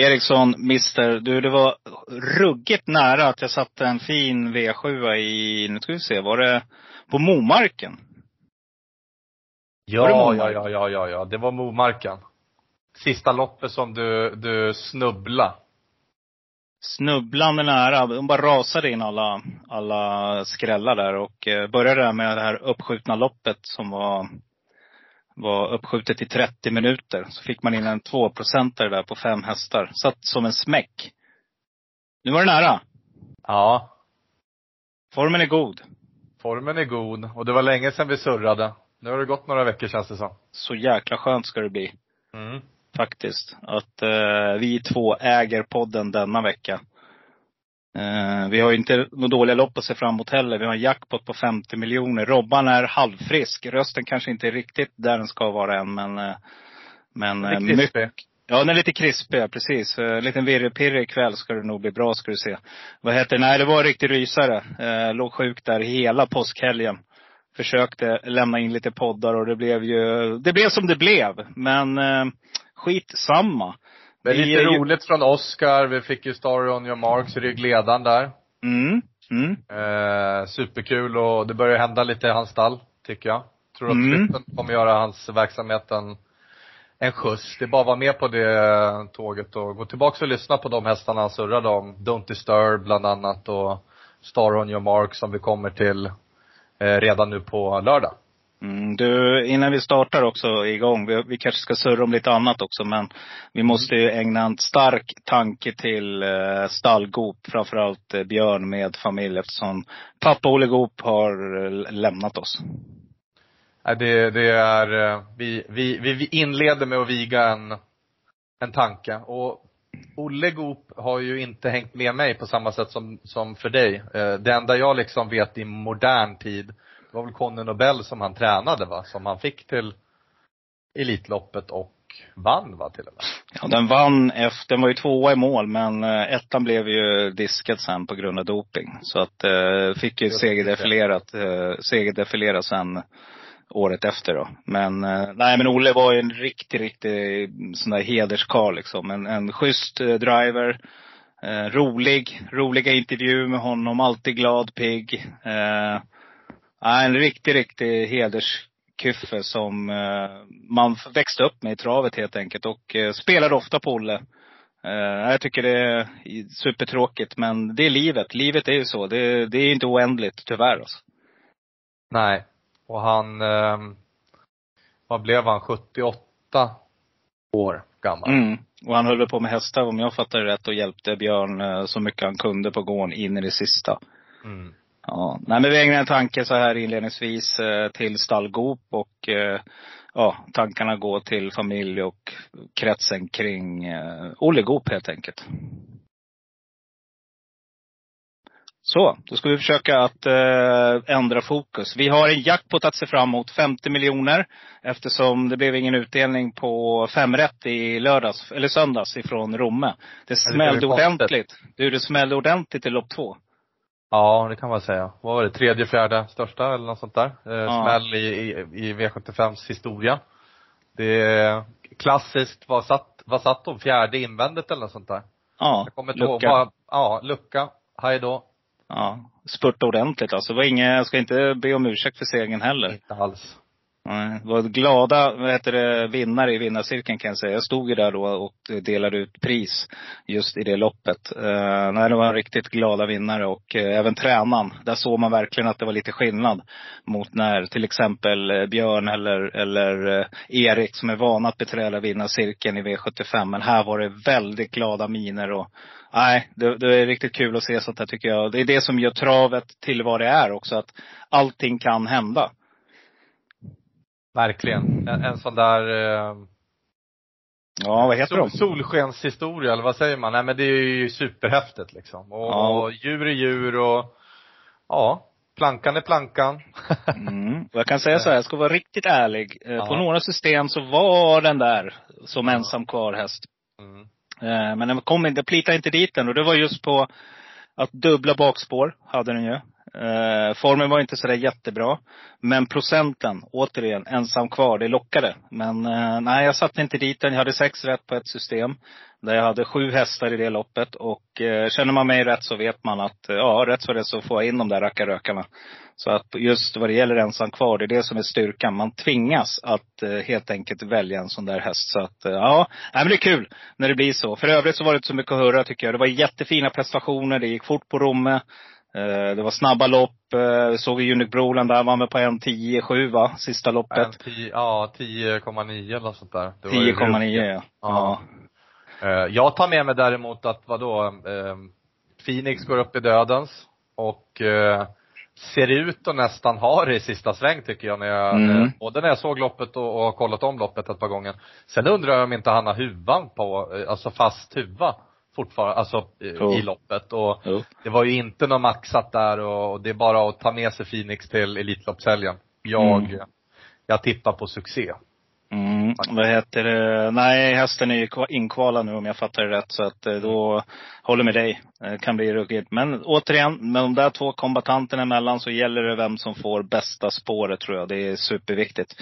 Eriksson, Mister, du det var ruggigt nära att jag satte en fin V7 i, nu ska vi se, var det på Momarken? Ja, Momarken? ja, ja, ja, ja, ja. Det var Momarken. Sista loppet som du, du snubbla. Snubblande nära. De bara rasade in alla, alla skrällar där och eh, började där med det här uppskjutna loppet som var, var uppskjutet i 30 minuter. Så fick man in en 2% där på fem hästar. Satt som en smäck. Nu var det nära. Ja. Formen är god. Formen är god och det var länge sedan vi surrade. Nu har det gått några veckor känns det som. Så jäkla skönt ska det bli. Mm. faktiskt. Att eh, vi två äger podden denna vecka. Eh, vi har ju inte några dåliga lopp att se fram emot heller. Vi har en jackpot på 50 miljoner. Robban är halvfrisk. Rösten kanske inte är riktigt där den ska vara än, men eh, men är eh, mycket- Ja, den är lite krispig, precis. En liten virrepirre ikväll ska det nog bli bra, ska du se. Vad heter det? Nej, det var en riktig rysare. Eh, låg sjuk där hela påskhelgen. Försökte lämna in lite poddar och det blev ju, det blev som det blev. Men eh, skitsamma. Men Vi lite ju- roligt från Oscar. Vi fick ju Story on your marks i ryggledaren där. Mm, mm. Eh, superkul och det börjar hända lite i hans stall, tycker jag. Tror att Mm. flytten kommer göra hans verksamhet en, en skjuts. Det är bara att vara med på det tåget och gå tillbaka och lyssna på de hästarna han surrade om. Don't Disturb bland annat och Star on your mark som vi kommer till eh, redan nu på lördag. Mm, du, innan vi startar också igång, vi, vi kanske ska surra om lite annat också, men vi måste ju ägna en stark tanke till eh, stallgop, framförallt eh, Björn med familj eftersom pappa Olle Goop har eh, lämnat oss. Nej, det, det är, eh, vi, vi, vi inleder med att viga en, en tanke. Och Olle Goop har ju inte hängt med mig på samma sätt som, som för dig. Eh, det enda jag liksom vet i modern tid, det var väl Conny Nobel som han tränade va? Som han fick till Elitloppet och vann va till och med? Ja, den vann efter, den var ju tvåa i mål, men eh, ettan blev ju diskad sen på grund av doping. Så att, eh, fick ju segerdefilerat, eh, segerdefilera sen året efter då. Men, eh, nej men Olle var ju en riktig, riktig sån där hederskarl liksom. En, en schysst eh, driver. Eh, rolig, roliga intervju med honom, alltid glad, pigg. Eh, en riktig, riktig hederskyffe som eh, man växte upp med i travet helt enkelt. Och eh, spelade ofta på Olle. Eh, jag tycker det är supertråkigt, men det är livet. Livet är ju så. Det, det är inte oändligt, tyvärr alltså. Nej. Och han, eh, vad blev han, 78 år gammal? Mm. Och han höll på med hästar om jag fattar det rätt och hjälpte Björn så mycket han kunde på gården in i det sista. Mm. Ja, nej men vi ägnar en tanke så här inledningsvis eh, till stallgop och eh, ja, tankarna går till familj och kretsen kring eh, Olle Goop helt enkelt. Så, då ska vi försöka att eh, ändra fokus. Vi har en jackpot att se fram emot, 50 miljoner. Eftersom det blev ingen utdelning på fem rätt i lördags, eller söndags ifrån Romme. Det smällde ordentligt. Du, det smällde ordentligt i lopp två. Ja, det kan man säga. Vad var det? Tredje, fjärde största eller något sånt där? Eh, Ja. Smäll i, i, i V75s historia. Det är klassiskt, vad satt, vad satt de? Fjärde invändet eller något sånt där? Ja, Jag kommer inte ihåg. lucka. Vad- Ja, lucka. Hej då. Ja, spurta ordentligt alltså. Det var inget, jag ska inte be om ursäkt för segern heller. Inte alls. Nej, Det var glada vad heter det, vinnare i vinnarcirkeln kan jag säga. Jag stod ju där då och delade ut pris just i det loppet. Uh, nej, det var riktigt glada vinnare och uh, även tränaren. Där såg man verkligen att det var lite skillnad mot när till exempel eh, Björn eller, eller uh, Erik som är vana att beträda vinnarcirkeln i V75. Men här var det väldigt glada miner och Nej, det, det, är riktigt kul att se sånt här tycker jag. Det är det som gör travet till vad det är också. Att allting kan hända. Verkligen. En, en sån där eh, Ja, vad heter sol, de? solskenshistoria, eller vad säger man? Nej men det är ju superhäftigt liksom. Och, Ja. och djur är djur och, ja, plankan är plankan. Mm. Jag kan säga så här, jag ska vara riktigt ärlig. Eh, Ja. På några system så var den där som ensam kvar häst. Mm. Eh, Men den kom inte, plitade inte dit den. Och det var just på att dubbla bakspår, hade den ju. Eh, formen var inte sådär jättebra. Men procenten, återigen, ensam kvar, det lockade. Men eh, nej, jag satte inte dit den. Jag hade sex rätt på ett system. Där jag hade sju hästar i det loppet. Och eh, känner man mig rätt så vet man att, eh, ja, rätt så det så får jag in de där rackarrökarna. Så att just vad det gäller ensam kvar, det är det som är styrkan. Man tvingas att eh, helt enkelt välja en sån där häst. Så att, eh, ja, nej, men det är kul när det blir så. För övrigt så var det inte så mycket att höra tycker jag. Det var jättefina prestationer, det gick fort på Romme. Eh, det var snabba lopp. Eh, såg vi Unic Broland där, var med på en 10-7 va, sista loppet. tio, ja, 10,9 eller något sånt där. Det var ju 10,9 ruskigt. ja. ja. Eh, Jag tar med mig däremot att vadå, Phoenix går upp i dödens och ser ut att nästan ha det i sista sväng tycker jag när jag, Mm. både när jag såg loppet och, och kollat om loppet ett par gånger. Sen undrar jag om inte han har huvan på, alltså fast huva fortfarande, alltså Jo. i loppet och Jo. det var ju inte något maxat där och, och det är bara att ta med sig Phoenix till Elitloppshelgen. Jag, Mm. jag tippar på succé. Mm, vad heter det? Nej, hästen är ju kva- inkvalad nu om jag fattar det rätt. Så att eh, då håller med dig. Det kan bli ruggigt. Men återigen, med de där två kombatanterna emellan så gäller det vem som får bästa spåret tror jag. Det är superviktigt.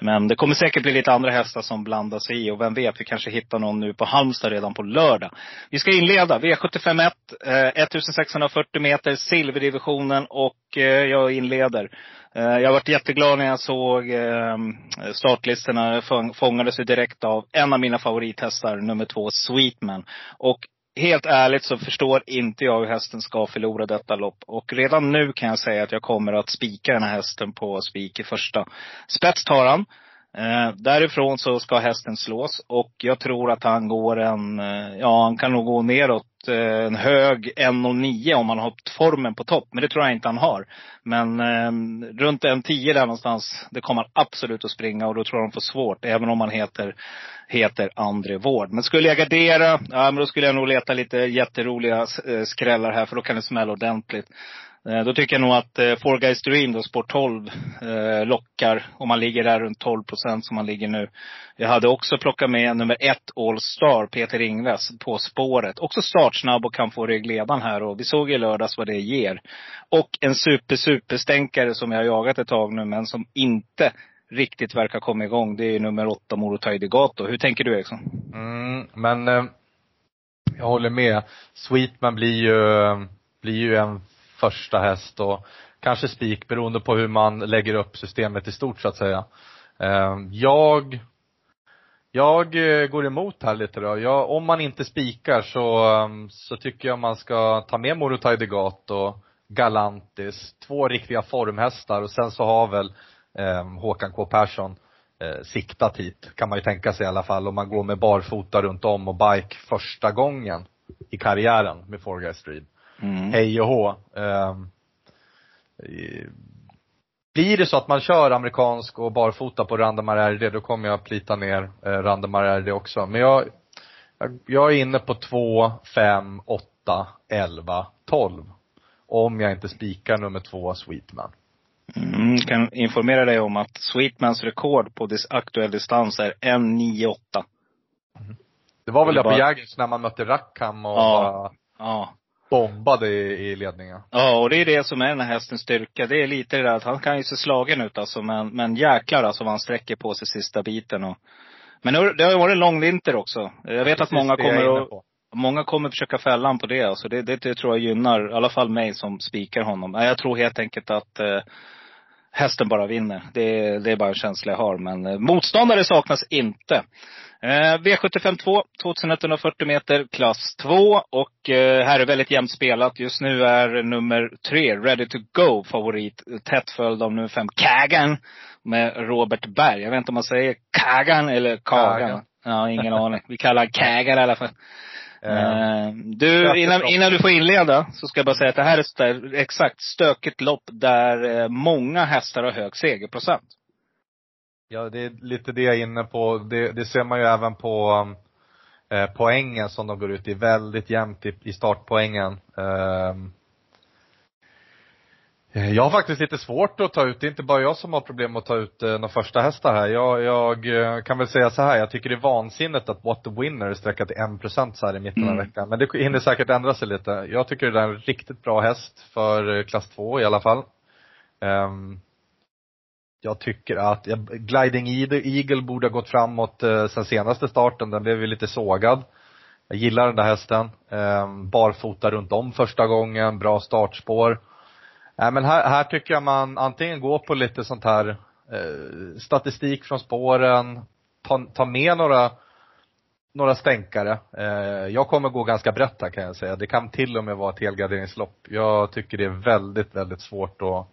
Men det kommer säkert bli lite andra hästar som blandas i. Och vem vet, vi kanske hittar någon nu på Halmstad redan på lördag. Vi ska inleda. V751, eh, 1640 meter, silverdivisionen. Och Eh, jag inleder. Eh, jag varit jätteglad när jag såg ehm, startlistorna. Jag Fångades ju direkt av en av mina favorithästar, nummer två, Sweetman. Och helt ärligt så förstår inte jag hur hästen ska förlora detta lopp. Och redan nu kan jag säga att jag kommer att spika den här hästen på spik i första. Spets tar han. Eh, därifrån så ska hästen slås och jag tror att han går en, eh, ja han kan nog gå neråt eh, en hög 1,09 om han har formen på topp. Men det tror jag inte han har. Men eh, runt 1,10 där någonstans, det kommer han absolut att springa och då tror jag han får svårt. Även om han heter, heter André Wård. Men skulle jag gardera, ja men då skulle jag nog leta lite jätteroliga eh, skrällar här för då kan det smälla ordentligt. Eh, då tycker jag nog att eh, Four Guys Dream, då, sport 12, eh, lockar. Om man ligger där runt 12 procent som man ligger nu. Jag hade också plockat med nummer ett All Star, Peter Ingves, på spåret. Också startsnabb och kan få ryggledan här. Och vi såg i lördags vad det ger. Och en super, superstänkare som jag har jagat ett tag nu, men som inte riktigt verkar komma igång. Det är nummer åtta Morotai Degato. Hur tänker du Eriksson? Mm, men eh, jag håller med. Sweetman blir ju, blir ju en första häst och kanske spik beroende på hur man lägger upp systemet i stort så att säga. Ehm, jag, jag eh, går emot här lite då. Jag, om man inte spikar så, ehm, så tycker jag man ska ta med Morotai och Galantis, två riktiga formhästar och sen så har väl eh, Håkan K Persson eh, siktat hit, kan man ju tänka sig i alla fall, om man går med barfota runt om och bike första gången i karriären med Four Guys Street. Mm. Hej och hå. I- blir det så att man kör amerikansk och barfota på Randamar RD, då kommer jag plita ner eh, Randamar RD också. Men jag, jag, jag är inne på 2, 5, 8, 11, 12. Om jag inte spikar nummer två, Sweetman. Mm, kan informera dig om att Sweetmans rekord på dis- aktuell distans är 1,98. Det var väl där på Jägers när man mötte Rackham och Ja. bara Ja. Bombade i, i ledningen. Ja, och det är det som är den här hästens styrka. Det är lite det där att han kan ju se slagen ut alltså, men, men jäklar alltså vad han sträcker på sig sista biten och Men det har- ju varit en lång vinter också. Jag vet att Precis många jag är kommer att, många kommer försöka fälla han på det alltså. Det, det, det tror jag gynnar, i alla fall mig som spikar honom. Jag tror helt enkelt att eh, hästen bara vinner. Det, det är bara en känsla jag har. Men eh, motståndare saknas inte. Eh, V75 2, 2140 meter, klass 2. Och eh, här är väldigt jämnt spelat. Just nu är nummer 3, Ready to Go, favorit. Tätt följd av nummer 5, Kagan. Med Robert Berg. Jag vet inte om man säger Kagan eller Kagan. Kagan. Ja, ingen aning. Vi kallar han Kagan i alla fall. Eh, Du, innan, innan du får inleda så ska jag bara säga att det här är ett exakt stökigt lopp där eh, många hästar har hög segerprocent. Ja, det är lite det jag är inne på. Det, det ser man ju även på eh, poängen som de går ut i. Väldigt jämnt i, i startpoängen. Ehm. Eh, jag har faktiskt lite svårt att ta ut, det är inte bara jag som har problem att ta ut eh, de första hästar här. Jag, jag eh, kan väl säga så här, jag tycker det är vansinnigt att What the Winner är sträckat till 1% så här i mitten av Mm. veckan. Men det hinner säkert ändra sig lite. Jag tycker det är en riktigt bra häst för eh, klass 2 i alla fall. Ehm, jag tycker att, Gliding Eagle Eagle borde ha gått framåt eh, sen senaste starten, den blev ju lite sågad. Jag gillar den där hästen. Eh, barfota runt om första gången, bra startspår. Nej men här, här tycker jag man antingen går på lite sånt här eh, statistik från spåren, ta, ta med några några stänkare. Eh, jag kommer gå ganska brett här kan jag säga. Det kan till och med vara ett helgarderingslopp. Jag tycker det är väldigt, väldigt svårt att,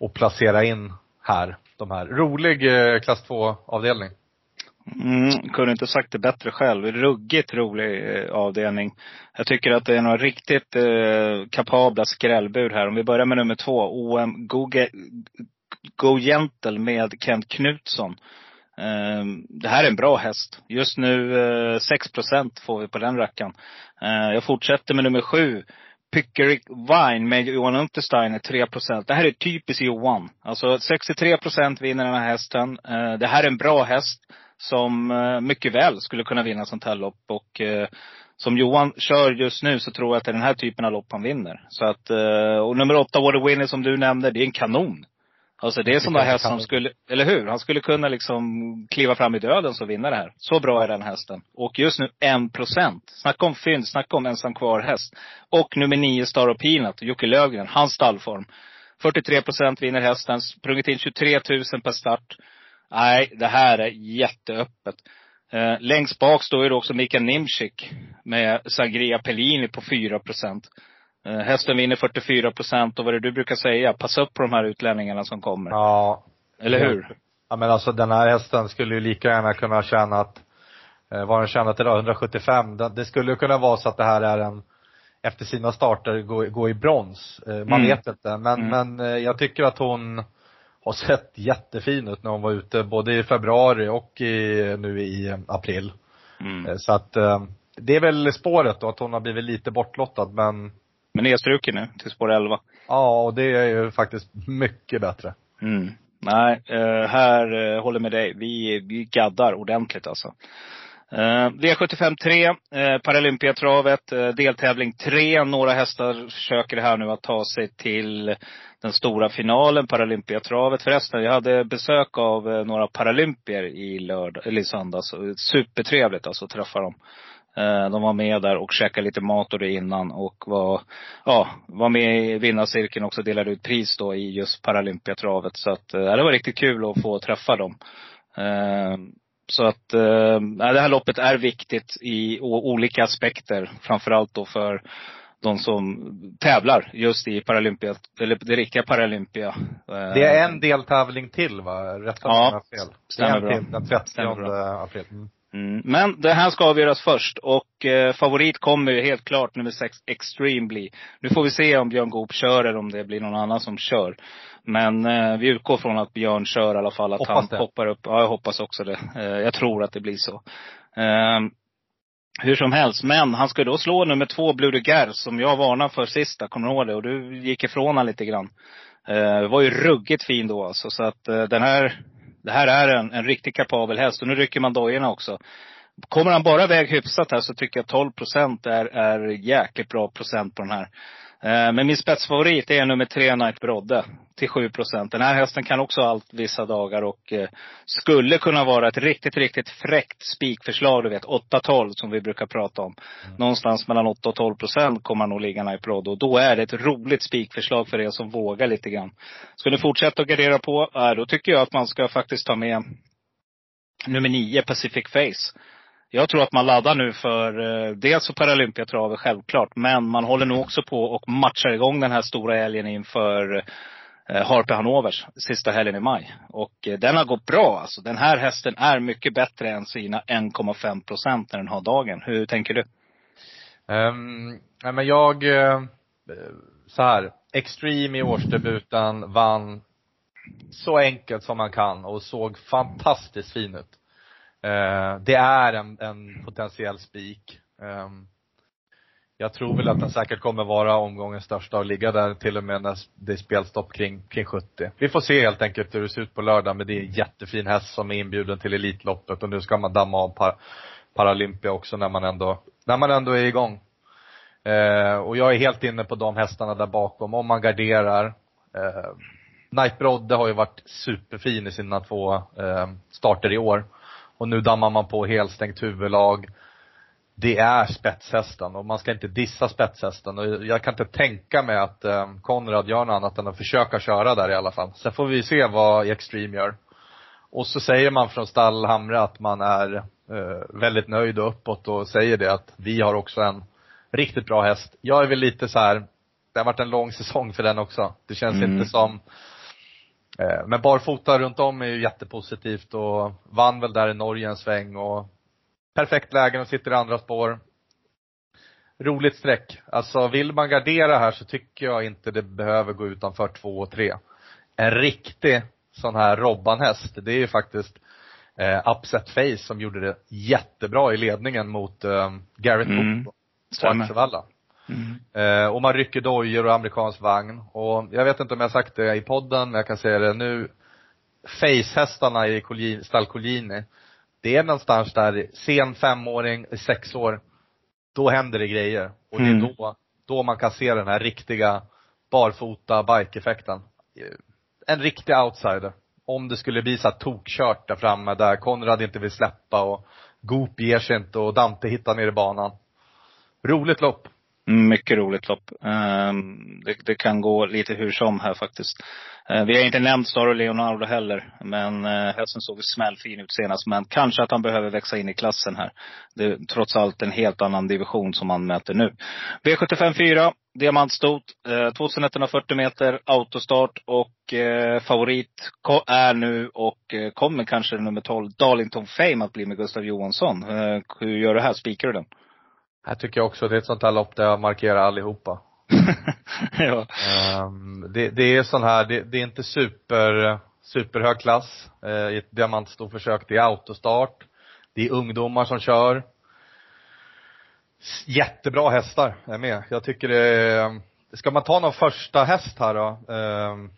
att placera in här, de här. Rolig eh, klass 2-avdelning. Mm, kunde inte sagt det bättre själv. Ruggigt rolig eh, avdelning. Jag tycker att det är några riktigt eh, kapabla skrällbud här. Om vi börjar med nummer två, OM Go, Go Gentle med Kent Knutsson. Eh, det här är en bra häst. Just nu eh, 6% får vi på den rackaren. Eh, jag fortsätter med nummer sju. Pickerick Wine med Johan Untersteiner 3% Det här är typiskt Johan. Alltså 63% vinner den här hästen. Eh, det här är en bra häst som eh, mycket väl skulle kunna vinna sånt här lopp. Och eh, som Johan kör just nu så tror jag att det är den här typen av lopp han vinner. Så att, och nummer åtta, Water Winner som du nämnde, det är en kanon. Alltså det är en sån där tycker häst jag som skulle, eller hur? Han skulle kunna liksom kliva fram i döden och vinna det här. Så bra är den hästen. Och just nu en procent. Snacka om fynd, snacka om ensam kvar häst. Och nummer nio, Star of Peanut, Jocke Lövgren, hans stallform. 43 procent vinner hästen, sprungit in 23 000 per start. Nej, det här är jätteöppet. Eh, längst bak står ju också Mikael Nimczyk med Sangria Pellini på 4 procent. Eh, hästen vinner 44 procent och vad är det du brukar säga? Passa upp på de här utlänningarna som kommer. Ja. Eller hur? Ja men alltså den här hästen skulle ju lika gärna kunna tjäna att, eh, vad har den tjänat idag? 175. Det, skulle kunna vara så att det här är en, efter sina starter, gå, gå i brons. Eh, man Mm. vet inte. Men, Mm. men jag tycker att hon har sett jättefin ut när hon var ute, både i februari och i, nu i april. Mm. Så att, det är väl spåret då, att hon har blivit lite bortlottad men, Men nedstruken nu till spår 11. ja och det är ju faktiskt mycket bättre. Mm. Nej, eh, här eh, håller med dig. Vi, vi gaddar ordentligt alltså. Eh, V75 3, eh, Paralympiatravet, deltävling 3. Några hästar försöker här nu att ta sig till den stora finalen, Paralympiatravet. Förresten, jag hade besök av några paralympier i lördag, eller i söndags. Supertrevligt alltså att träffa dem. Eh, De var med där och käkade lite mat och det innan och var, ja, var med i vinnarcirkeln också och delade ut pris då i just Paralympiatravet. Så att, eh, det var riktigt kul att få träffa dem. Eh, Så att, ja, det här loppet är viktigt i olika aspekter. Framförallt då för de som tävlar just i Paralympia, eller det riktiga Paralympia. Det är en deltävling till va? Rätta Ja, fel. stämmer en bra. till, den 30 Stämmer bra. april. Mm. Mm. Men det här ska avgöras först och eh, favorit kommer ju helt klart nummer sex Extreme bli. Nu får vi se om Björn Goop kör eller om det blir någon annan som kör. Men eh, vi utgår från att Björn kör i alla fall. Att Hoppas han det. hoppar upp. Ja, jag hoppas också det. Eh, jag tror att det blir så. Eh, hur som helst, men han ska då slå nummer två, Blue de Guerre, som jag varnade för sista, kommer du ihåg det? Och du gick ifrån honom lite grann. Eh, var ju ruggigt fin då alltså. Så att eh, den här, det här är en, en riktigt kapabel häst. Och nu rycker man dojorna också. Kommer han bara iväg hyfsat här så tycker jag 12 procent är, är jäkligt bra procent på den här. Eh, Men min spetsfavorit är nummer tre, Night Brodde. Till 7 procent. Den här hästen kan också allt vissa dagar och eh, skulle kunna vara ett riktigt, riktigt fräckt spikförslag. Du vet 8-12 som vi brukar prata om. Någonstans mellan 8 och 12 procent kommer han nog ligga Night Brodde. Och då är det ett roligt spikförslag för er som vågar lite grann. Ska ni fortsätta att gardera på, eh, då tycker jag att man ska faktiskt ta med nummer nio, Pacific Face. Jag tror att man laddar nu för, eh, dels för Paralympiatravet självklart, men man håller nog också på och matchar igång den här stora helgen inför eh, Harpe Hanovers sista helgen i maj. Och eh, den har gått bra alltså. Den här hästen är mycket bättre än sina 1,5 procent när den har dagen. Hur tänker du? Um, nej men jag, eh, så här, Extreme i årsdebuten vann så enkelt som man kan och såg fantastiskt fin ut. Eh, det är en, en potentiell spik. Ehm, jag tror väl att den säkert kommer vara omgångens största och ligga där till och med när det är spelstopp kring, kring 70. Vi får se helt enkelt hur det ser ut på lördag, men det är en jättefin häst som är inbjuden till Elitloppet och nu ska man damma av par, Paralympia också när man ändå, när man ändå är igång. Eh, och jag är helt inne på de hästarna där bakom, om man garderar. Eh, Knight Brodde har ju varit superfin i sina två eh, starter i år. Och nu dammar man på helstängt huvudlag. Det är spetshästen och man ska inte dissa spetshästen. Och jag kan inte tänka mig att eh, Konrad gör något annat än att försöka köra där i alla fall. Sen får vi se vad Extreme gör. Och så säger man från stall Hamre att man är eh, väldigt nöjd och uppåt och säger det att vi har också en riktigt bra häst. Jag är väl lite så här, det har varit en lång säsong för den också. Det känns Mm. inte som men barfota runt om är ju jättepositivt och vann väl där i Norge en sväng och perfekt lägen och sitter i andra spår. Roligt streck. Alltså vill man gardera här så tycker jag inte det behöver gå utanför två och tre. En riktig sån här Robban-häst, det är ju faktiskt eh, Upset Face som gjorde det jättebra i ledningen mot eh, Garrett Mm. På. Axevalla. Mm. Eh, och man rycker dojor och amerikansk vagn. Och jag vet inte om jag har sagt det i podden, men jag kan säga det nu. Facehästarna i stall Collini, det är någonstans där, sen femåring, sex år, då händer det grejer. Och det Mm. är då, då man kan se den här riktiga barfota bike-effekten. En riktig outsider. Om det skulle bli så tokkört där framme, där Konrad inte vill släppa och Goop ger sig inte och Dante hittar ner i banan. Roligt lopp. Mycket roligt lopp. Ehm, det, det kan gå lite hur som här faktiskt. Eh, vi har inte nämnt Star och Leonardo heller. Men uh, hästen såg smällfin ut senast. Men kanske att han behöver växa in i klassen här. Det är trots allt en helt annan division som han möter nu. V75 4, diamantstot, uh, 2140 meter, autostart och eh, favorit är nu och kommer kanske nummer 12, Darlington Fame att bli med Gustav Johansson. Hur gör du här? Spikar du den? Här tycker jag också det är ett sånt här lopp där jag markerar allihopa. ja. Ehm, det, det är sån här, det, det är inte super, superhög klass eh, i ett diamantstorförsök. Det är autostart. Det är ungdomar som kör. Jättebra hästar är med. Jag tycker det är, ska man ta någon första häst här då? ehm,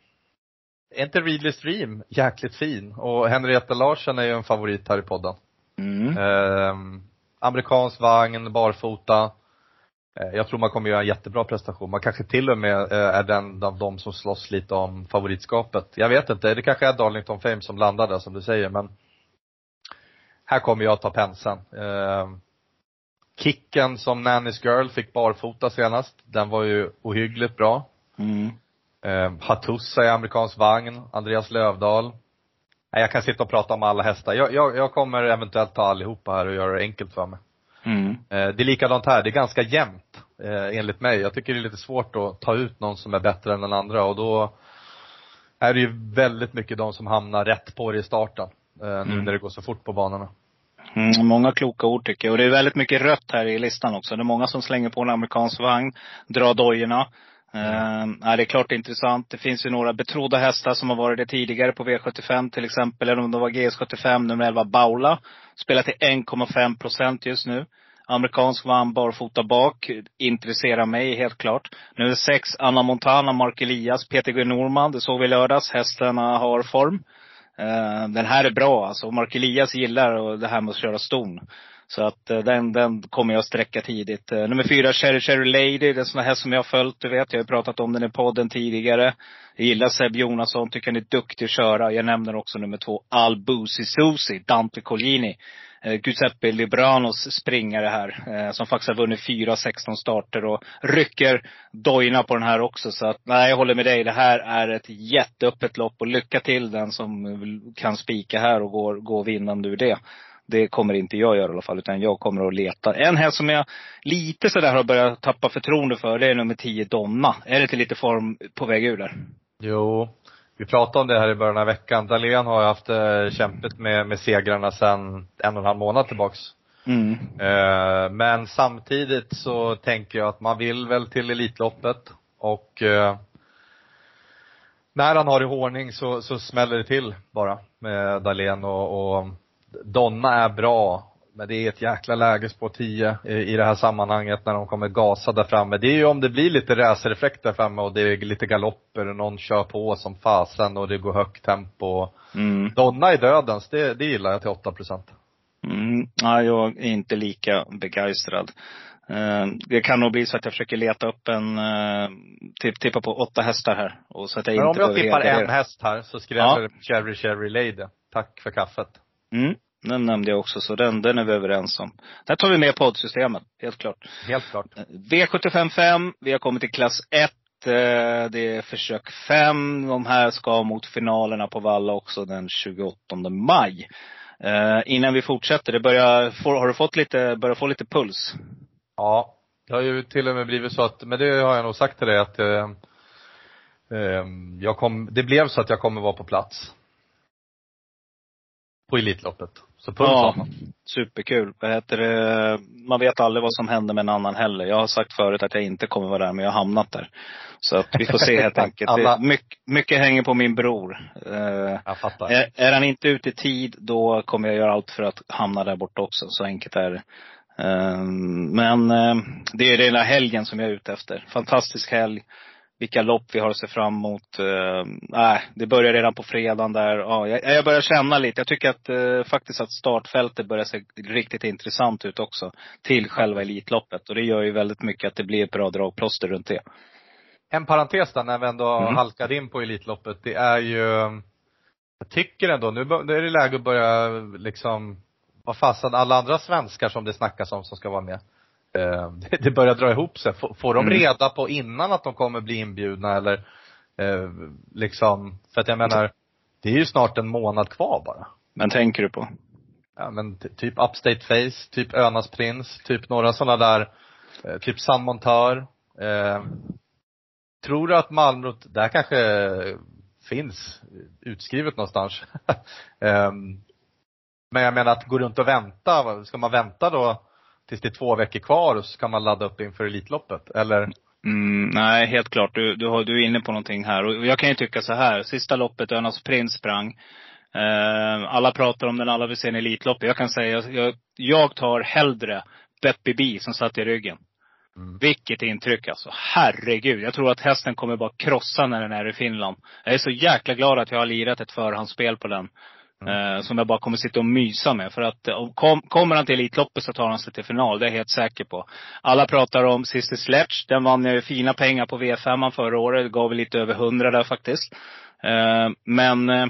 är inte Readly Stream jäkligt fin? Och Henrietta Larsson är ju en favorit här i podden. Mm. Ehm, amerikansk vagn, barfota. Eh, Jag tror man kommer göra en jättebra prestation. Man kanske till och med eh, är den av de som slåss lite om favoritskapet. Jag vet inte, det kanske är Darlington Fame som landar där som du säger men här kommer jag ta penseln. Ehm, Kicken som Nannys Girl fick barfota senast, den var ju ohyggligt bra. Mm. Eh, Hatussa i amerikansk vagn, Andreas Lövdahl. Nej, jag kan sitta och prata om alla hästar. Jag, jag, jag kommer eventuellt ta allihopa här och göra det enkelt för mig. Mm. Eh, det är likadant här, det är ganska jämnt eh, enligt mig. Jag tycker det är lite svårt att ta ut någon som är bättre än den andra och då är det ju väldigt mycket de som hamnar rätt på det i starten. Eh, nu Mm. när det går så fort på banorna. Mm, många kloka ord tycker jag. Och det är väldigt mycket rött här i listan också. Det är många som slänger på en amerikansk vagn, drar dojorna. Mm. ja, det är klart det är intressant. Det finns ju några betrodda hästar som har varit det tidigare på V75 till exempel. Eller om det var GS75, nummer 11 Baula. Spelar till 1,5 procent just nu. Amerikansk vann barfota bak. Intresserar mig helt klart. Nu är det sex Anna Montana, Mark Elias, Peter G Norman. Det såg vi i lördags. Hästarna har form. Ehm, den här är bra alltså. Mark Elias gillar och det här med att köra ston. Så att eh, den, den kommer jag sträcka tidigt. Eh, nummer fyra, Cherry Cherry Lady. Det är en sån här som jag har följt, du vet. Jag har pratat om den i podden tidigare. Jag gillar Seb Jonasson, tycker han är duktig att köra. Jag nämner också nummer två, Al Busi Susi, Dante Collini. Eh, Giuseppe Libranos springare här. Som faktiskt har vunnit 4 16 starter och rycker dojorna på den här också. Så att, nej jag håller med dig. Det här är ett jätteöppet lopp och lycka till den som kan spika här och gå, gå vinnande ur det. Det kommer inte jag göra i alla fall, utan jag kommer att leta. En häst som jag lite sådär har börjat tappa förtroende för, det är nummer 10 Donna. Är det till lite form på väg ur där? Jo, vi pratade om det här i början av veckan. Dahlén har haft eh, kämpet med, med segrarna sedan en och en halv månad tillbaks. Mm. Eh, men samtidigt så tänker jag att man vill väl till Elitloppet och eh, när han har i ordning så, så smäller det till bara med Dahlén och, och Donna är bra. Men det är ett jäkla läge på 10 i, det här sammanhanget när de kommer gasa där framme. Det är ju om det blir lite racereffekt där framme och det är lite galopper och någon kör på som fasen och det går högt tempo. Mm. Donna i dödens, det, det gillar jag till 8 procent. Mm. Ja, jag är inte lika begeistrad. Eh, Det kan nog bli så att jag försöker leta upp en, eh, tipp, tippa på åtta hästar här. Och så att jag Men om inte jag behöver tippar en häst här så skräller det på Cherry Cherry Lady. Tack för kaffet. Mm. Den nämnde jag också, så den, den är vi överens om. Där tar vi med poddsystemet, helt klart. Helt klart. V755, vi har kommit till klass 1. Det är försök 5. De här ska mot finalerna på Valla också den 28 maj. Eh, innan vi fortsätter, det börjar, har du fått lite, börjar få lite puls? Ja. Det har ju till och med blivit så att, men det har jag nog sagt till dig att eh, eh, jag kom, det blev så att jag kommer vara på plats. På Elitloppet. Så puls Ja. Superkul. Vad heter det? Man vet aldrig vad som händer med en annan heller. Jag har sagt förut att jag inte kommer vara där, men jag har hamnat där. Så att vi får se helt enkelt. Alla- mycket, mycket hänger på min bror. Eh, Jag fattar. är, är han inte ute i tid, då kommer jag göra allt för att hamna där borta också. Så enkelt är det. Eh, men eh, det är den här helgen som jag är ute efter. Fantastisk helg. Vilka lopp vi har att se fram emot. Eh, det börjar redan på fredagen där. Ja, jag, jag börjar känna lite. Jag tycker att eh, faktiskt att startfältet börjar se riktigt intressant ut också. Till själva Elitloppet. Och det gör ju väldigt mycket att det blir ett bra dragplåster runt det. En parentes där när vi ändå Mm. halkade in på Elitloppet, det är ju, jag tycker ändå, nu är det läge att börja liksom, vad fasen, alla andra svenskar som det snackas om som ska vara med. Eh, det, börjar dra ihop sig. Får, får de Mm. reda på innan att de kommer bli inbjudna eller, eh, liksom, för att jag menar, det är ju snart en månad kvar bara. Men tänker du på? Ja men ty- typ Upstate Face, typ Önas Prins, typ några sådana där, eh, typ San Montör. Eh, tror du att Malmrot, där kanske finns utskrivet någonstans. Ehm, men jag menar att gå runt och vänta, ska man vänta då tills det är två veckor kvar och så kan man ladda upp inför Elitloppet? Eller? Mm, nej, helt klart. Du, du, har, du är inne på någonting här. Och jag kan ju tycka så här. Sista loppet, Önas Prins sprang. Eh, alla pratar om den, alla vill se en Elitlopp. Jag kan säga, jag, jag tar hellre Beppi B som satt i ryggen. Mm. Vilket intryck alltså. Herregud. Jag tror att hästen kommer bara krossa när den är i Finland. Jag är så jäkla glad att jag har lirat ett förhandsspel på den. Mm. Eh, som jag bara kommer sitta och mysa med. För att eh, kom, kommer han till Elitloppet så tar han sig till final. Det är jag helt säker på. Alla pratar om Sister Sledge. Den vann jag ju fina pengar på V5 förra året. Det gav lite över 100 där faktiskt. Eh, men eh,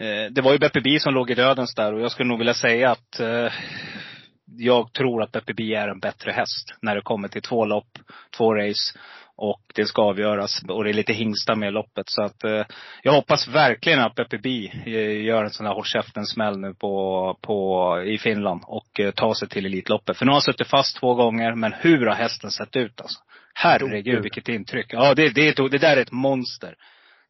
eh, det var ju Beppe B som låg i dödens där. Och jag skulle nog vilja säga att eh, jag tror att Beppe B är en bättre häst när det kommer till två lopp, två race. Och det ska avgöras. Och det är lite hingsta med loppet. Så att eh, jag hoppas verkligen att Beppe B eh, gör en sån här håll käften-smäll nu på, på, i Finland. Och eh, tar sig till Elitloppet. För nu har han suttit fast två gånger. Men hur har hästen sett ut alltså? Herregud vilket intryck. Ja det, det, det där är ett monster.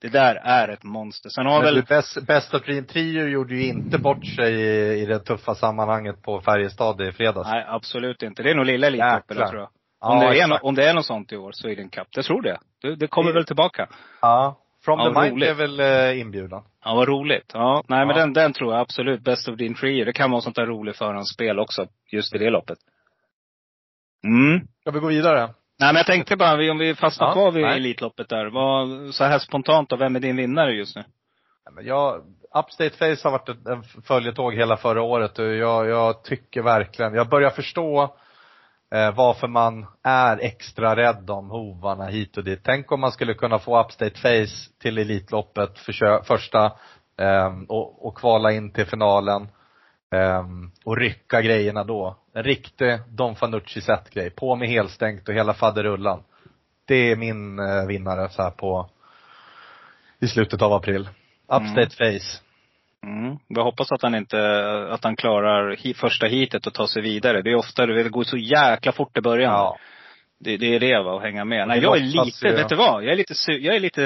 Det där är ett monster. Sen har Men väl... best of Dream Trio gjorde ju inte bort sig i, i det tuffa sammanhanget på Färjestad i fredags. Nej, absolut inte. Det är nog lilla Elitloppet tror jag. Ja, Om, det är, nå- om det är något sånt i år, Sweden Cup. Det tror det. Det, det kommer Det- väl tillbaka. Ja. From Ja, the Mind roligt. är väl eh, inbjudan. Ja, vad roligt. Ja, nej men Ja. den, den tror jag absolut. Best of din trio. Det kan vara sånt där roligt förhandsspel också. Just i det loppet. Mm. Ska vi gå vidare? Nej men jag tänkte bara, om vi fastnar Ja, kvar vid nej. Elitloppet där. Vad, så här spontant då, vem är din vinnare just nu? Ja, men jag, Upstate Face har varit ett- en följetåg hela förra året och jag, jag tycker verkligen, jag börjar förstå eh, varför man är extra rädd om hovarna hit och dit. Tänk om man skulle kunna få Upstate Face till Elitloppet första eh, och, och kvala in till finalen eh, och rycka grejerna då. En riktig Don Fanucci set grej På med helstängt och hela faderullan. Det är min eh, vinnare så här på i slutet av april. Upstate Face. Mm. Jag hoppas att han inte, att han klarar första hitet och tar sig vidare. Det är ofta, det går så jäkla fort i början. Ja. Det, det är det va, att hänga med. Nej, jag är lite, vet du vad? Jag är lite, jag är lite,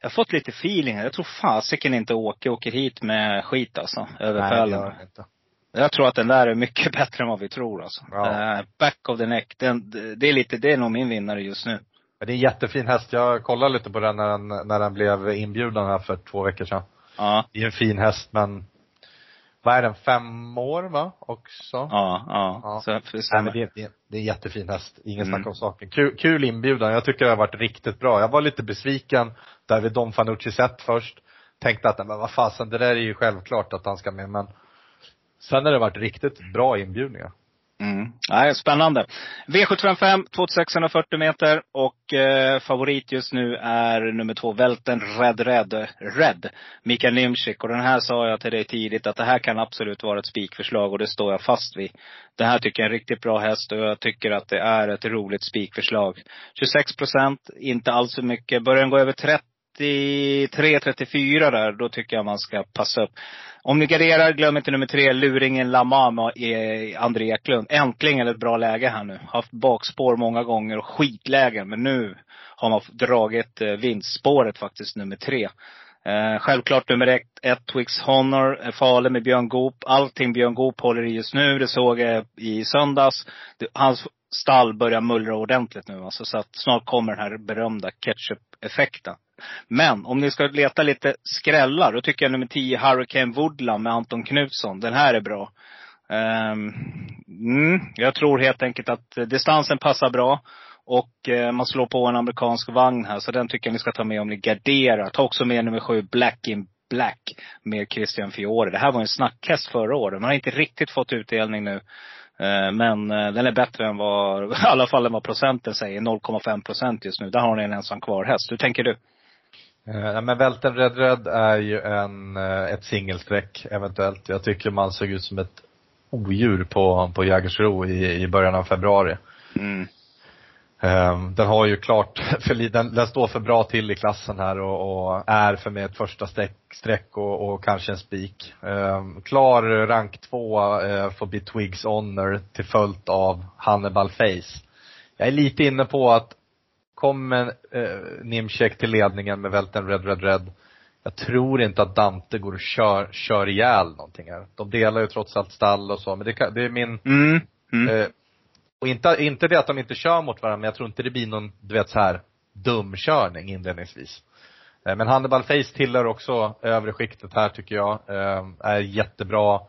jag har fått lite feeling här. Jag tror fasiken inte Åke åker hit med skit alltså. Över Nej, det Pärlan. gör det inte. Jag tror att den där är mycket bättre än vad vi tror alltså. Ja. Eh, back of the neck, den, det är lite, det är nog min vinnare just nu. Det är en jättefin häst. Jag kollade lite på den när den, när den blev inbjuden här för två veckor sedan. Ja, Det är en fin häst men, vad är den, fem år va? Också? ja, ja. Ja. Så, det Nej, men det, är- det, det är en jättefin häst. Ingen Mm. snack om saken. Kul, kul inbjudan. Jag tycker det har varit riktigt bra. Jag var lite besviken där vid Don Fanucci sett först. Tänkte att, men vad fasen, det där är ju självklart att han ska med men Sen har det varit riktigt bra inbjudningar. Mm. Nej, spännande. V755, 2640 meter och eh, favorit just nu är nummer två, Välten Red Red, Red, Mikael Nimczyk. Och den här sa jag till dig tidigt att det här kan absolut vara ett spikförslag och det står jag fast vid. Det här tycker jag är en riktigt bra häst och jag tycker att det är ett roligt spikförslag. 26 procent, inte alls för mycket. Börjar den gå över 30 33-34 där, då tycker jag man ska passa upp. Om ni garderar, glöm inte nummer tre, luringen Lamam och André Eklund. Äntligen ett bra läge här nu. Haft bakspår många gånger och skitlägen. Men nu har man dragit vinstspåret faktiskt, nummer tre. Eh, självklart nummer ett, ett Twix Honor, är farlig med Björn Goop. Allting Björn Goop håller i just nu, det såg jag i söndags. Det, hans stall börjar mullra ordentligt nu alltså, så att snart kommer den här berömda ketchup-effekten. Men om ni ska leta lite skrällar, då tycker jag nummer 10 Hurricane Woodland med Anton Knutsson. Den här är bra. Um, mm, jag tror helt enkelt att eh, distansen passar bra. Och eh, man slår på en amerikansk vagn här, så den tycker jag ni ska ta med om ni garderar. Ta också med nummer 7 Black in Black med Christian Fiore. Det här var en snackhäst förra året. Man har inte riktigt fått utdelning nu. Eh, Men eh, den är bättre än vad, i alla fall än vad procenten säger. 0,5 procent just nu. Där har ni en ensam kvar häst. Hur tänker du? Eh, nej, men Välten Red Red är ju en, ett singelsträck eventuellt. Jag tycker man såg ut som ett odjur på, på Jägersro i, i början av februari. Mm. Ehm, Den har ju klart, för, den, den står för bra till i klassen här och, och är för mig ett första streck, streck och, och kanske en spik. Ehm, Klar rank två eh, får bli Twigs Honor till följd av Hannibal Face. Jag är lite inne på att kommer eh, Nimcek till ledningen med välten Red Red Red. Jag tror inte att Dante går och kör, kör ihjäl någonting här. De delar ju trots allt stall och så, men det, kan, det är min Mm. Mm. Och inte, inte det att de inte kör mot varandra, men jag tror inte det blir någon, du vet så här dumkörning inledningsvis. Eh, men Hannibal Face tillhör också övre skiktet här tycker jag. Eh, är jättebra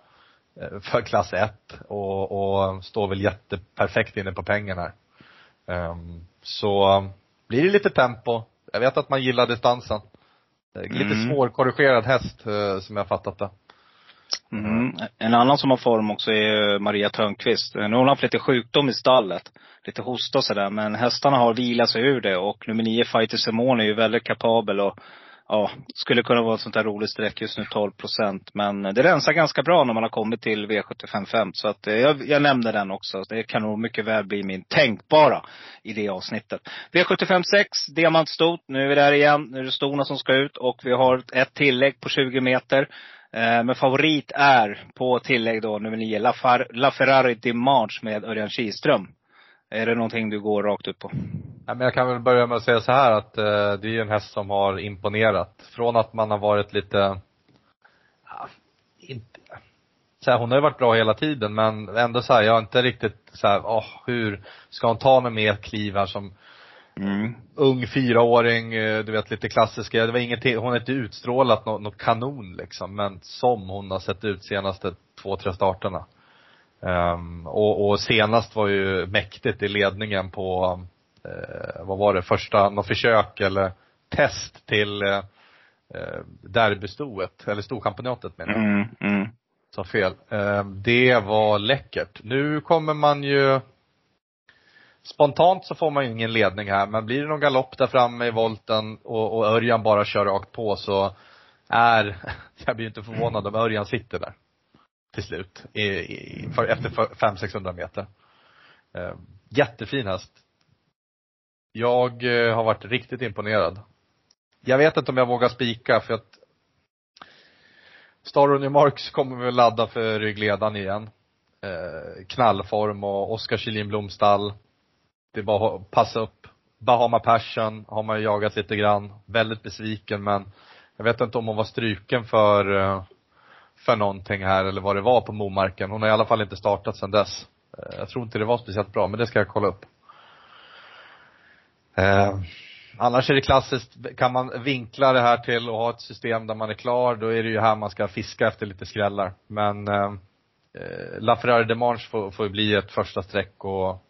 eh, för klass 1 och, och står väl jätteperfekt inne på pengarna så blir det lite tempo. Jag vet att man gillar distansen. Lite Mm. svårkorrigerad häst som jag fattat det. Mm. En annan som har form också är Maria Törnqvist. Nu har hon haft lite sjukdom i stallet. Lite hosta och sådär. Men hästarna har vilat sig ur det. Och nummer nio Fighter Simone är ju väldigt kapabel och ja, skulle kunna vara ett sånt där roligt streck just nu 12 procent. Men det rensar ganska bra när man har kommit till V755. Så att eh, jag, jag nämnde den också. Det kan nog mycket väl bli min tänkbara i det avsnittet. V756, diamantstot. Nu är vi där igen. Nu är det stona som ska ut. Och vi har ett tillägg på 20 meter. Eh, men favorit är på tillägg då nummer nio, LaFerrari La Dimanche med Örjan Kihlström. Är det någonting du går rakt ut på? Ja, men jag kan väl börja med att säga så här att eh, det är ju en häst som har imponerat. Från att man har varit lite, ja, inte, så här, hon har ju varit bra hela tiden men ändå så här, jag har inte riktigt så här, åh, hur ska hon ta mig med ett kliv här som Mm. ung fyraåring, eh, du vet lite klassiska, det var ingenting, hon har inte utstrålat något, något kanon liksom, men som hon har sett ut senaste två, tre starterna. Ehm, och, och senast var ju mäktigt i ledningen på, eh, vad var det, första, något försök eller test till eh, derbystoet, eller storchampionatet menar jag. Mm, mm. Sa fel. Eh, det var läckert. Nu kommer man ju Spontant så får man ju ingen ledning här, men blir det någon galopp där framme i volten och, och Örjan bara kör rakt på så är, jag blir ju inte förvånad om Örjan sitter där. Till slut. I, i, för, efter 500-600 meter. Eh, jättefin häst. Jag eh, har varit riktigt imponerad. Jag vet inte om jag vågar spika för att Star New Marks kommer väl ladda för ryggledan igen. Eh, knallform och Oskar Kjellin Blomstall. Det är bara att passa upp. Bahama Passion har man ju jagat lite grann. Väldigt besviken men jag vet inte om hon var struken för, eh, för någonting här eller vad det var på Momarken. Hon har i alla fall inte startat sedan dess. Eh, jag tror inte det var speciellt bra, men det ska jag kolla upp. Eh, annars är det klassiskt, kan man vinkla det här till att ha ett system där man är klar, då är det ju här man ska fiska efter lite skrällar. Men eh, eh La Ferrari de Manche får, får bli ett första streck och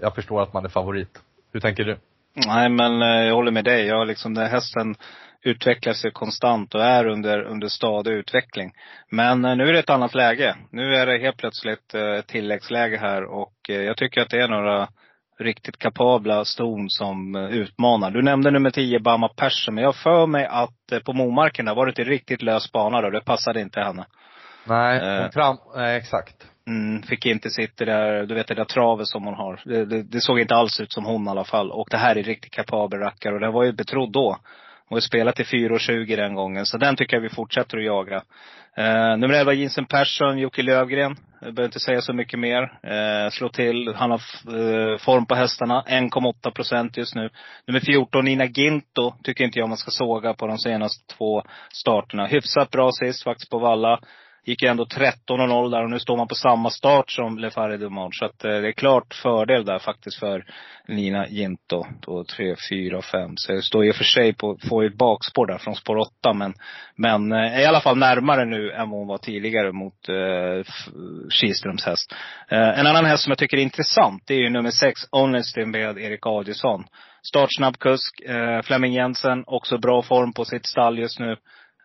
jag förstår att man är favorit. Hur tänker du? Nej men eh, jag håller med dig. Jag liksom, den hästen utvecklar sig konstant och är under, under stadig utveckling. Men eh, nu är det ett annat läge. Nu är det helt plötsligt ett tilläggsläge här och jag tycker att det är några riktigt kapabla ston som utmanar. Du nämnde nummer 10, Bama Persson, men jag för mig att på Momarken där var det inte riktigt lös bana då. Det passade inte henne. Nej, hon fram, nej exakt. Mm, fick inte sitt det där, du vet det där travet som hon har. Det, det, det, såg inte alls ut som hon i alla fall. Och det här är riktigt kapabel rackare och den var ju betrodd då. Hon har spelat till 4,20 den gången. Så den tycker jag vi fortsätter att jaga. Eh, nummer 11, Jensen Persson, Jocke Lövgren. Jag behöver inte säga så mycket mer. Eh, slå till. Han har eh, form på hästarna. 1,8 procent just nu. Nummer 14, Nina Ginto, tycker inte jag man ska såga på de senaste två starterna. Hyfsat bra sist faktiskt på Valla gick ju ändå 13-0 där och nu står man på samma start som Lefari Dumont. Så att eh, det är klart fördel där faktiskt för Nina Ginto. Då 3, 4, 5. Så jag står i och för sig på, får ju ett bakspår där från spår 8. Men, men är eh, i alla fall närmare nu än vad hon var tidigare mot eh, Kihlströms häst. Eh, en annan häst som jag tycker är intressant, det är ju nummer 6, Honesty med Erik Adielsson. Startsnabb kusk. Eh, Flemming Jensen, också bra form på sitt stall just nu.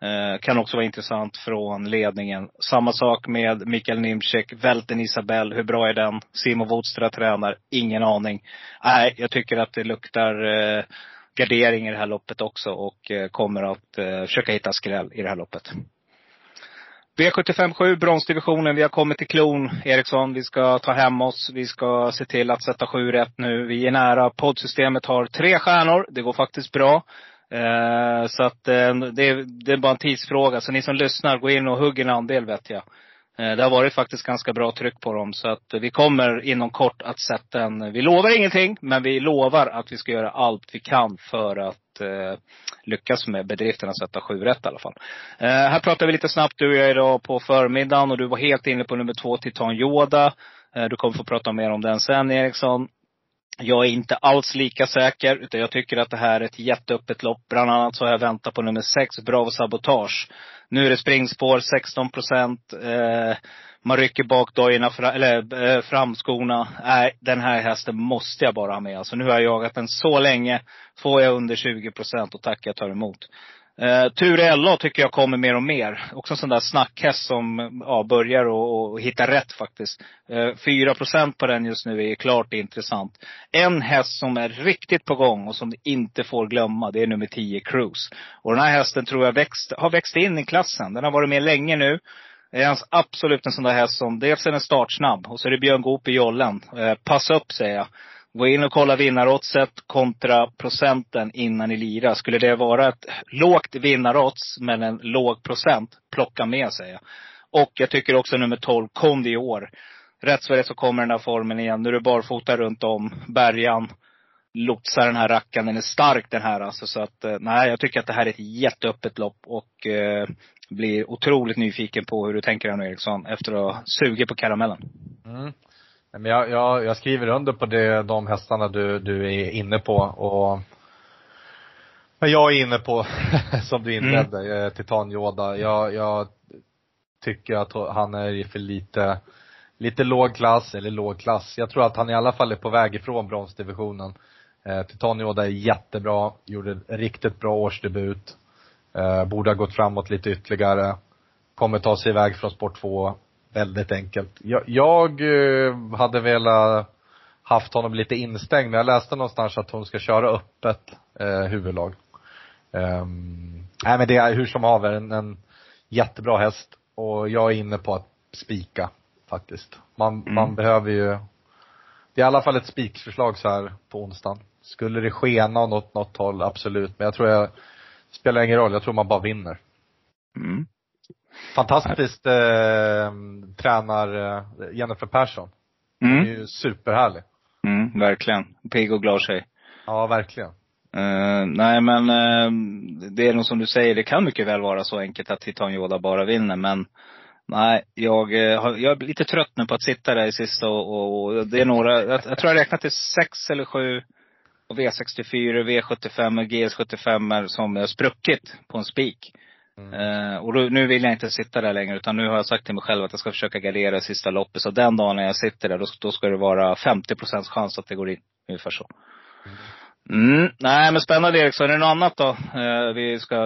Eh, kan också vara intressant från ledningen. Samma sak med Mikael Nimczek, Välten Isabell, hur bra är den? Simo Wodstra tränar, ingen aning. Nej, jag tycker att det luktar eh, gardering i det här loppet också och eh, kommer att eh, försöka hitta skräll i det här loppet. V75-7, bronsdivisionen. Vi har kommit till klon, Eriksson. Vi ska ta hem oss. Vi ska se till att sätta sju rätt nu. Vi är nära. Poddsystemet har tre stjärnor. Det går faktiskt bra. Eh, så att eh, det, är, det är bara en tidsfråga. Så ni som lyssnar, gå in och hugg en andel vet jag. Eh, det har varit faktiskt ganska bra tryck på dem. Så att vi kommer inom kort att sätta en, vi lovar ingenting, men vi lovar att vi ska göra allt vi kan för att eh, lyckas med bedriften att sätta sju rätt i alla fall. Eh, här pratar vi lite snabbt du och jag idag på förmiddagen och du var helt inne på nummer två, Titan Yoda. Eh, du kommer få prata mer om den sen Eriksson. Jag är inte alls lika säker, utan jag tycker att det här är ett jätteöppet lopp. Bland annat så har jag väntat på nummer sex, Bravo Sabotage. Nu är det springspår, 16 procent. Eh, man rycker bak dojorna, eller eh, framskorna. Nej, den här hästen måste jag bara ha med. Alltså nu har jag jagat den så länge. Får jag under 20 procent och tackar jag tar emot. Eh, uh, Ture LA tycker jag kommer mer och mer. Också en sån där snackhäst som ja, börjar och, och hitta rätt faktiskt. Eh, uh, 4 på den just nu är klart intressant. En häst som är riktigt på gång och som vi inte får glömma, det är nummer 10 Cruise. Och den här hästen tror jag växt, har växt in i klassen. Den har varit med länge nu. Det är absolut en sån där häst som, dels är den startsnabb och så är det Björn Goop i jollen. Uh, passa upp säger jag. Gå in och kolla vinnaroddset kontra procenten innan ni lirar. Skulle det vara ett lågt vinnarodds men en låg procent, plocka med säger jag. Och jag tycker också nummer 12, Kondi i år. Rätt så så kommer den här formen igen. Nu är det barfota runt om bergan. Lotsar den här rackaren. Den är stark den här alltså. Så att, eh, nej, jag tycker att det här är ett jätteöppet lopp. Och eh, blir otroligt nyfiken på hur du tänker här nu Eriksson. Efter att ha sugit på karamellen. Mm. Men jag, jag, jag skriver under på det, de hästarna du, du är inne på och men jag är inne på, som du inledde, mm. Eh, Titan Yoda. Jag, jag tycker att han är för lite, lite låg klass, eller låg klass. Jag tror att han i alla fall är på väg ifrån bronsdivisionen. Eh, Titan Yoda är jättebra, gjorde riktigt bra årsdebut. Eh, borde ha gått framåt lite ytterligare. Kommer ta sig iväg från sport 2 väldigt enkelt. Jag, jag eh, hade velat haft honom lite instängd, men jag läste någonstans att hon ska köra öppet eh, huvudlag. Um, nej men det är hur som haver en, en jättebra häst och jag är inne på att spika faktiskt. Man, Mm. man behöver ju, det är i alla fall ett spikförslag så här på onsdagen. Skulle det skena åt något håll, absolut. Men jag tror jag, spelar ingen roll, jag tror man bara vinner. Mm. Fantastiskt eh, tränar eh, Jennifer Persson. Hon är Mm. ju superhärlig. Mm, verkligen. Pigg och glad tjej. Ja, verkligen. Eh, nej men eh, det är nog som du säger, det kan mycket väl vara så enkelt att Titan Yoda bara vinner men Nej, jag, jag är lite trött nu på att sitta där i sista och, och det är några, jag, jag tror jag räknat till sex eller sju och V64, V75 och GS75 som har spruckit på en spik. Mm. Eh, och nu vill jag inte sitta där längre utan nu har jag sagt till mig själv att jag ska försöka gardera sista loppet. Så den dagen när jag sitter där, då, då ska det vara 50 procents chans att det går in. Ungefär så. Mm. Nej men spännande Eriksson. Är det något annat då? Eh, vi ska,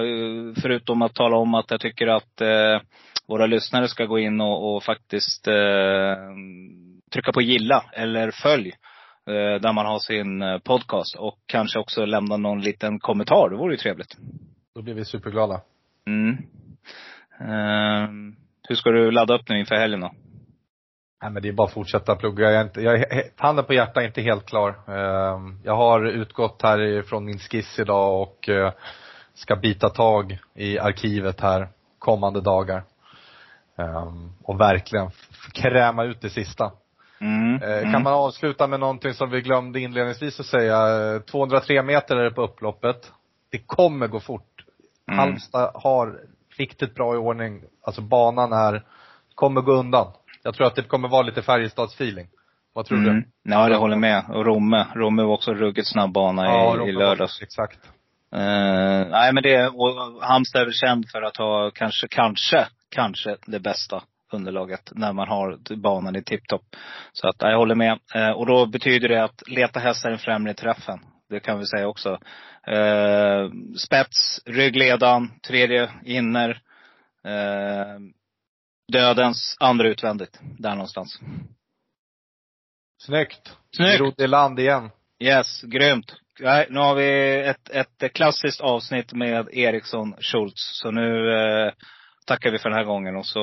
förutom att tala om att jag tycker att eh, våra lyssnare ska gå in och, och faktiskt eh, trycka på gilla eller följ. Där man har sin podcast. Och kanske också lämna någon liten kommentar. Det vore ju trevligt. Då blir vi superglada. Mm. Ehm, hur ska du ladda upp nu inför helgen då? Nej men det är bara att fortsätta plugga. Jag är inte, jag handen på hjärtat är inte helt klar. Ehm, Jag har utgått härifrån min skiss idag och eh, ska bita tag i arkivet här kommande dagar. Ehm, Och verkligen kräma ut det sista. Mm. Eh, mm. Kan man avsluta med någonting som vi glömde inledningsvis att säga. Eh, 203 meter är det på upploppet. Det kommer gå fort. Mm. Halmstad har riktigt bra i ordning. Alltså banan är, kommer gå undan. Jag tror att det kommer vara lite Färjestads-feeling. Vad tror Mm. du? Ja, jag håller med. Och Romme. Romme var också ruggigt snabb bana i, Robert i lördags. Wolf, Exakt. Eh, nej men det, och Halmstad är väl känd för att ha kanske, kanske, kanske det bästa underlaget när man har banan i tipptopp. Så att, jag håller med. Eh, och då betyder det att leta hästar i främre träffen. Det kan vi säga också. Eh, spets, ryggledan, tredje inner. Eh, dödens andra utvändigt. Där någonstans. Snyggt. Snyggt! Rodde i land igen. Yes, grymt. Nej, nu har vi ett, ett klassiskt avsnitt med Eriksson Schultz. Så nu eh, tackar vi för den här gången och så,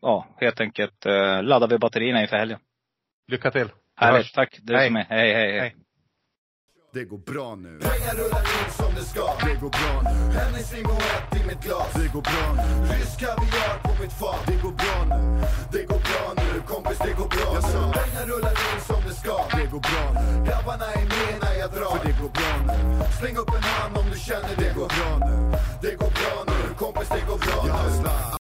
ja, helt enkelt eh, laddar vi batterierna inför helgen. Lycka till. Härligt, tack. Du Hej. som är. Hej, hej, hej. Hej. Det går bra nu. Pengar rullar in som det ska. Det går bra nu. Hennessy och ett i mitt glas. Det går bra nu. Rysk kaviar på mitt fat. Det går bra nu. Det går bra nu. Kompis, det går bra sa, pengar rullar in som det ska. Det går bra nu. Grabbarna är med när jag drar. För det går bra nu. Släng upp en hand om du känner det. Det går bra nu. Det går bra nu. Kompis, det går bra nu.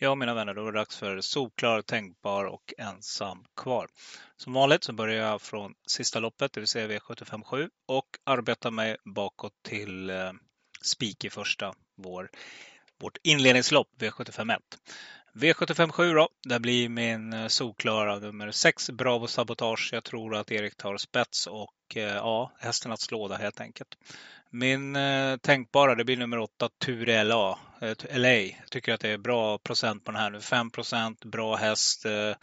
Ja, mina vänner, då är det dags för solklar, tänkbar och ensam kvar. Som vanligt så börjar jag från sista loppet, det vill säga V757 och arbetar mig bakåt till eh, spik i första, vår, vårt inledningslopp V751. V757 då, där blir min eh, solklara nummer 6 Bravo Sabotage. Jag tror att Erik tar spets och eh, ja, hästen att slå där helt enkelt. Min eh, tänkbara, det blir nummer 8 Ture LA. Eh, LA. Jag tycker att det är bra procent på den här nu. 5 procent, bra häst. Eh,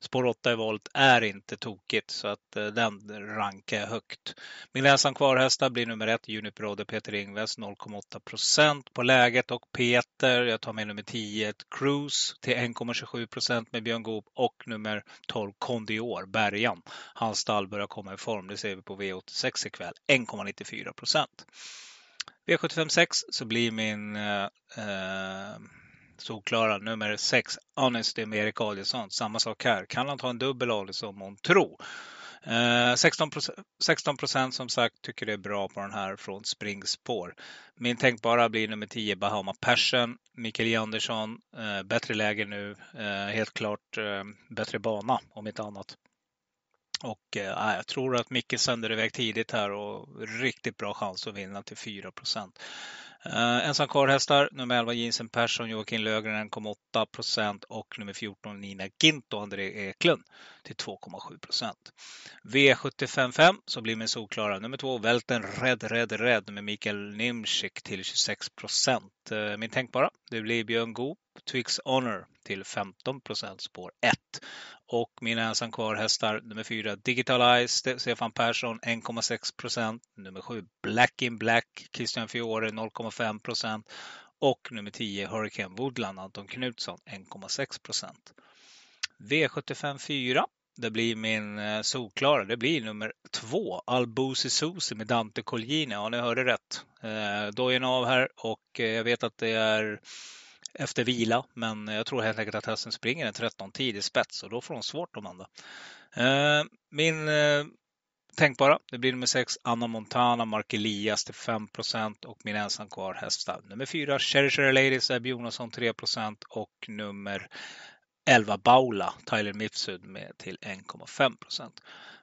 spår 8 i volt är inte tokigt så att eh, den rankar jag högt. Min ensam kvar-hästar blir nummer 1 Uniprode Peter Ingves 0,8 procent på läget och Peter, jag tar med nummer 10 Cruise till 1,27 procent med Björn Goop och nummer 12 Kondior Bergan. Hans stall börjar komma i form, det ser vi på V86 ikväll, 1,94 procent. V756 så blir min eh, eh solklara nummer 6 Honesty med Erik Adielsson. Samma sak här. Kan han ta en dubbel Adielsson om tro? Eh, 16 procent som sagt tycker det är bra på den här från springspår. Min tänkbara blir nummer 10 Bahama Passion. Mikael Andersson, eh, bättre läge nu. Eh, helt klart eh, bättre bana om inte annat. Och eh, jag tror att Micke sänder iväg tidigt här och riktigt bra chans att vinna till 4 procent. Uh, ensam karlhästar, nummer 11 Jensen Persson, Joakim Lögren 1,8 procent och nummer 14 Nina Ginto, André Eklund till 2,7 procent. V755 så blir min solklara nummer 2 Välten Red Red Red med Mikael Nimschik till 26 procent. Uh, min tänkbara, det blir Björn Goop, Twix Honor till 15 procent spår 1. Och mina ensam kvar hästar nummer 4 Digitalize, Stefan Persson 1,6 procent. Nummer 7 Black in Black, Christian Fiore 0,5 procent. Och nummer 10 Hurricane Woodland, Anton Knutsson 1,6 procent. V75 4 det blir min eh, solklara. Det blir nummer två, Albusi Susi med Dante Colgjini. Ja, ni hörde rätt. Eh, dojen av här och eh, jag vet att det är efter vila. Men jag tror helt enkelt att hästen springer en 13 tid i spets och då får hon svårt de andra. Eh, min eh, tänkbara, det blir nummer 6 Anna Montana, Mark Elias till 5% och min ensam kvar hästar. Nummer 4 Cherry Cherry Ladies, Ebbe Jonasson 3% och nummer 11 Baula, Tyler Mifsud med till 1,5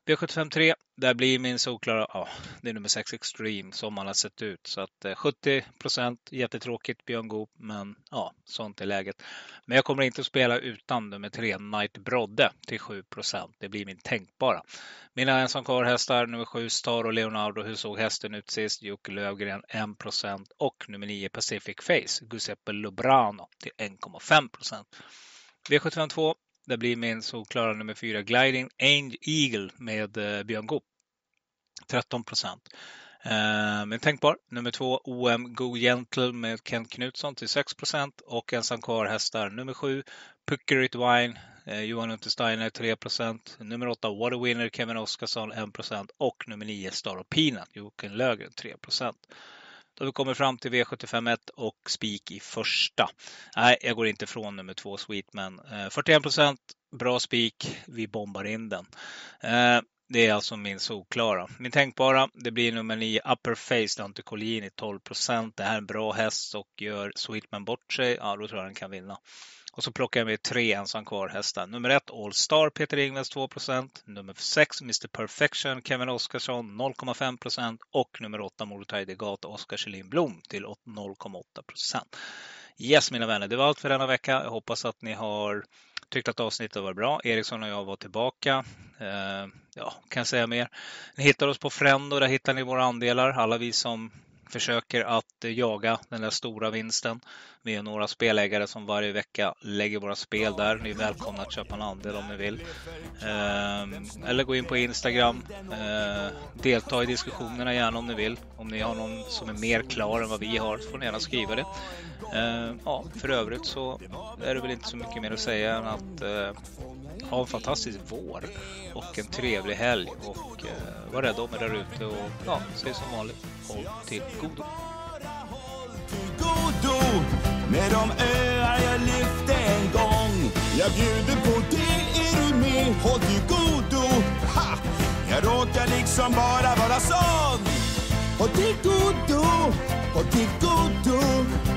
V75 3, där blir min solklara, ja, det är nummer 6 Extreme som man har sett ut. Så att eh, 70 procent, jättetråkigt Björn Goop, men ja, sånt är läget. Men jag kommer inte att spela utan nummer 3 Night Brodde till 7 procent. Det blir min tänkbara. Mina ensam kvar-hästar, nummer 7 Star och Leonardo, hur såg hästen ut sist? Jocke Lövgren 1 procent och nummer 9 Pacific Face, Giuseppe Lubrano till 1,5 procent. V752, det blir min solklara nummer fyra, Gliding Angel Eagle med eh, Björn Goop. 13 procent. Eh, men tänkbar. Nummer två, OM Go Gentle med Kent Knutsson till 6 procent och ensam kvar hästar nummer sju, Puckerit Wine, eh, Johan Untersteiner 3 procent. Nummer åtta, Water Winner, Kevin Oskarsson 1 procent och nummer nio, Star of Peanut, Joakim Lögren 3 procent. Då vi kommer fram till V751 och spik i första. Nej, jag går inte från nummer två Sweetman. 41 eh, procent, bra spik. Vi bombar in den. Eh, det är alltså min solklara. Min tänkbara, det blir nummer 9 Upper Face Dante Collini 12 procent. Det här är en bra häst och gör Sweetman bort sig, ja då tror jag den kan vinna. Och så plockar jag med tre ensam kvar hästar. Nummer ett All Star Peter Ingves 2% Nummer sex Mr Perfection Kevin Oskarsson 0,5% och nummer åtta Morotaj Degat Oskar Kjellin Blom till 0,8 Yes mina vänner, det var allt för denna vecka. Jag hoppas att ni har tyckt att avsnittet var bra. Eriksson och jag var tillbaka. Eh, ja, kan jag säga mer? Ni hittar oss på Frendo, där hittar ni våra andelar. Alla vi som försöker att eh, jaga den där stora vinsten. Vi är några spelägare som varje vecka lägger våra spel där. Ni är välkomna att köpa en andel om ni vill. Ehm, eller gå in på Instagram. Eh, delta i diskussionerna gärna om ni vill. Om ni har någon som är mer klar än vad vi har så får ni gärna skriva det. Ehm, ja, för övrigt så är det väl inte så mycket mer att säga än att eh, ha en fantastisk vår och en trevlig helg och eh, var rädda om er där ute och ja, säg som vanligt, håll till godo. med de öar jag lyfte en gång. Jag bjuder på det, är du med? Håll till godo. Ha! Jag råkar liksom bara vara sån. Håll till godo, håll till godo.